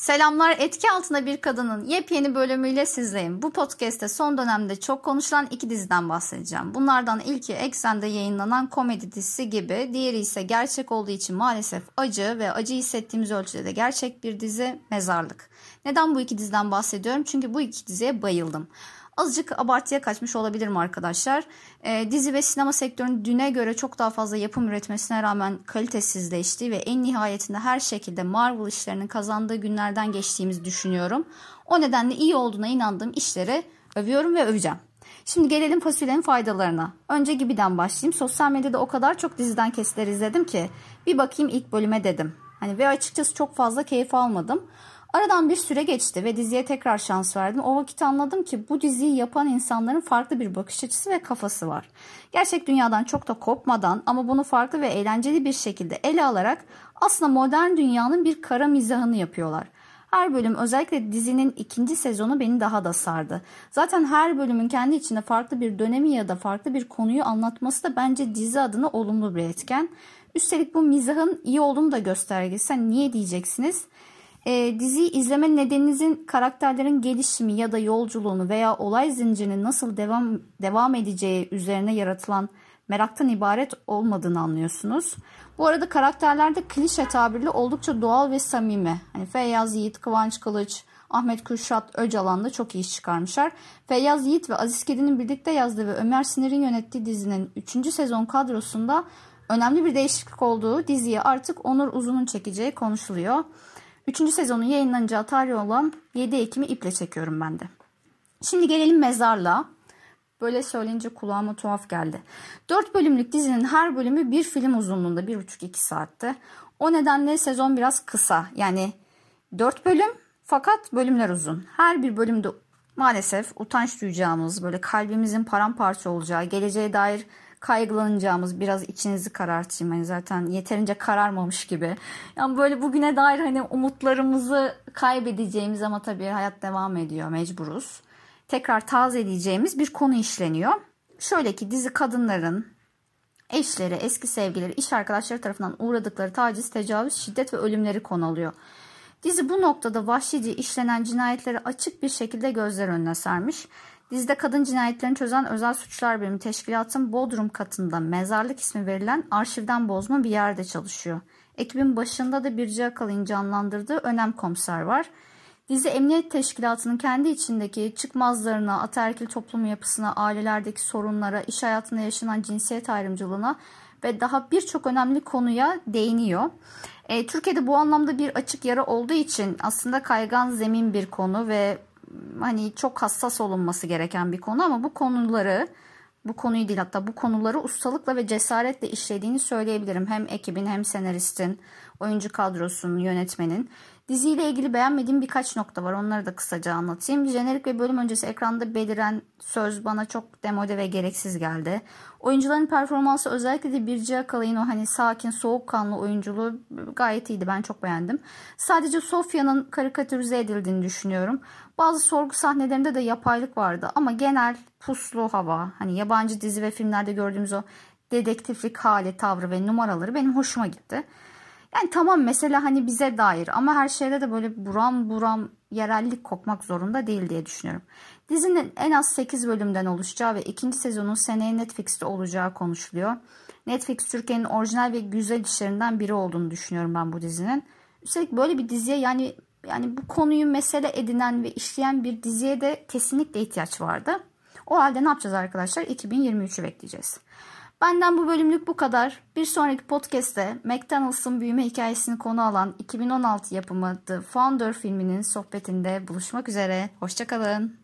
Selamlar etki altında bir kadının yepyeni bölümüyle sizleyim. Bu podcast'te son dönemde çok konuşulan iki diziden bahsedeceğim. Bunlardan ilki Eksen'de yayınlanan komedi dizisi gibi, diğeri ise gerçek olduğu için maalesef acı ve acı hissettiğimiz ölçüde de gerçek bir dizi Mezarlık. Neden bu iki diziden bahsediyorum? Çünkü bu iki diziye bayıldım. Azıcık abartıya kaçmış olabilirim arkadaşlar. E, dizi ve sinema sektörünün düne göre çok daha fazla yapım üretmesine rağmen kalitesizleştiği ve en nihayetinde her şekilde Marvel işlerinin kazandığı günlerden geçtiğimizi düşünüyorum. O nedenle iyi olduğuna inandığım işleri övüyorum ve öveceğim. Şimdi gelelim fasulyenin faydalarına. Önce gibiden başlayayım. Sosyal medyada o kadar çok diziden kesitler izledim ki bir bakayım ilk bölüme dedim. Hani ve açıkçası çok fazla keyif almadım. Aradan bir süre geçti ve diziye tekrar şans verdim. O vakit anladım ki bu diziyi yapan insanların farklı bir bakış açısı ve kafası var. Gerçek dünyadan çok da kopmadan ama bunu farklı ve eğlenceli bir şekilde ele alarak aslında modern dünyanın bir kara mizahını yapıyorlar. Her bölüm özellikle dizinin ikinci sezonu beni daha da sardı. Zaten her bölümün kendi içinde farklı bir dönemi ya da farklı bir konuyu anlatması da bence dizi adına olumlu bir etken. Üstelik bu mizahın iyi olduğunu da göstergesi. Niye diyeceksiniz? E, diziyi izleme nedeninizin karakterlerin gelişimi ya da yolculuğunu veya olay zincirinin nasıl devam devam edeceği üzerine yaratılan meraktan ibaret olmadığını anlıyorsunuz. Bu arada karakterlerde klişe tabirli oldukça doğal ve samimi. Hani Feyyaz Yiğit, Kıvanç Kılıç, Ahmet Kürşat Öcalan da çok iyi iş çıkarmışlar. Feyyaz Yiğit ve Aziz Kedi'nin birlikte yazdığı ve Ömer Sinir'in yönettiği dizinin 3. sezon kadrosunda önemli bir değişiklik olduğu diziye artık Onur Uzun'un çekeceği konuşuluyor. Üçüncü sezonun yayınlanacağı tarih olan 7 Ekim'i iple çekiyorum ben de. Şimdi gelelim mezarlığa. Böyle söyleyince kulağıma tuhaf geldi. 4 bölümlük dizinin her bölümü bir film uzunluğunda 1,5-2 saatte. O nedenle sezon biraz kısa. Yani 4 bölüm fakat bölümler uzun. Her bir bölümde maalesef utanç duyacağımız, böyle kalbimizin paramparça olacağı, geleceğe dair kaygılanacağımız biraz içinizi karartayım. Hani zaten yeterince kararmamış gibi. Yani böyle bugüne dair hani umutlarımızı kaybedeceğimiz ama tabii hayat devam ediyor mecburuz. Tekrar tazeleyeceğimiz bir konu işleniyor. Şöyle ki dizi kadınların eşleri, eski sevgileri, iş arkadaşları tarafından uğradıkları taciz, tecavüz, şiddet ve ölümleri konu alıyor. Dizi bu noktada vahşice işlenen cinayetleri açık bir şekilde gözler önüne sermiş. Dizide kadın cinayetlerini çözen özel suçlar bölümü teşkilatın Bodrum katında mezarlık ismi verilen arşivden bozma bir yerde çalışıyor. Ekibin başında da Birce Akal'ın canlandırdığı önem komiser var. Dizi emniyet teşkilatının kendi içindeki çıkmazlarına, ataerkil toplum yapısına, ailelerdeki sorunlara, iş hayatında yaşanan cinsiyet ayrımcılığına ve daha birçok önemli konuya değiniyor. E, Türkiye'de bu anlamda bir açık yara olduğu için aslında kaygan zemin bir konu ve hani çok hassas olunması gereken bir konu ama bu konuları bu konuyu değil hatta bu konuları ustalıkla ve cesaretle işlediğini söyleyebilirim. Hem ekibin hem senaristin, oyuncu kadrosunun, yönetmenin. Diziyle ilgili beğenmediğim birkaç nokta var. Onları da kısaca anlatayım. Jenerik ve bölüm öncesi ekranda beliren söz bana çok demode ve gereksiz geldi. Oyuncuların performansı özellikle de Birce Akalay'ın o hani sakin, soğukkanlı oyunculuğu gayet iyiydi. Ben çok beğendim. Sadece Sofya'nın karikatürize edildiğini düşünüyorum. Bazı sorgu sahnelerinde de yapaylık vardı ama genel puslu hava, hani yabancı dizi ve filmlerde gördüğümüz o dedektiflik hali, tavrı ve numaraları benim hoşuma gitti. Yani tamam mesela hani bize dair ama her şeyde de böyle buram buram yerellik kokmak zorunda değil diye düşünüyorum. Dizinin en az 8 bölümden oluşacağı ve ikinci sezonun seneye Netflix'te olacağı konuşuluyor. Netflix Türkiye'nin orijinal ve güzel işlerinden biri olduğunu düşünüyorum ben bu dizinin. Üstelik böyle bir diziye yani yani bu konuyu mesele edinen ve işleyen bir diziye de kesinlikle ihtiyaç vardı. O halde ne yapacağız arkadaşlar? 2023'ü bekleyeceğiz. Benden bu bölümlük bu kadar. Bir sonraki podcast'te McDonald's'ın büyüme hikayesini konu alan 2016 yapımı The Founder filminin sohbetinde buluşmak üzere. Hoşçakalın.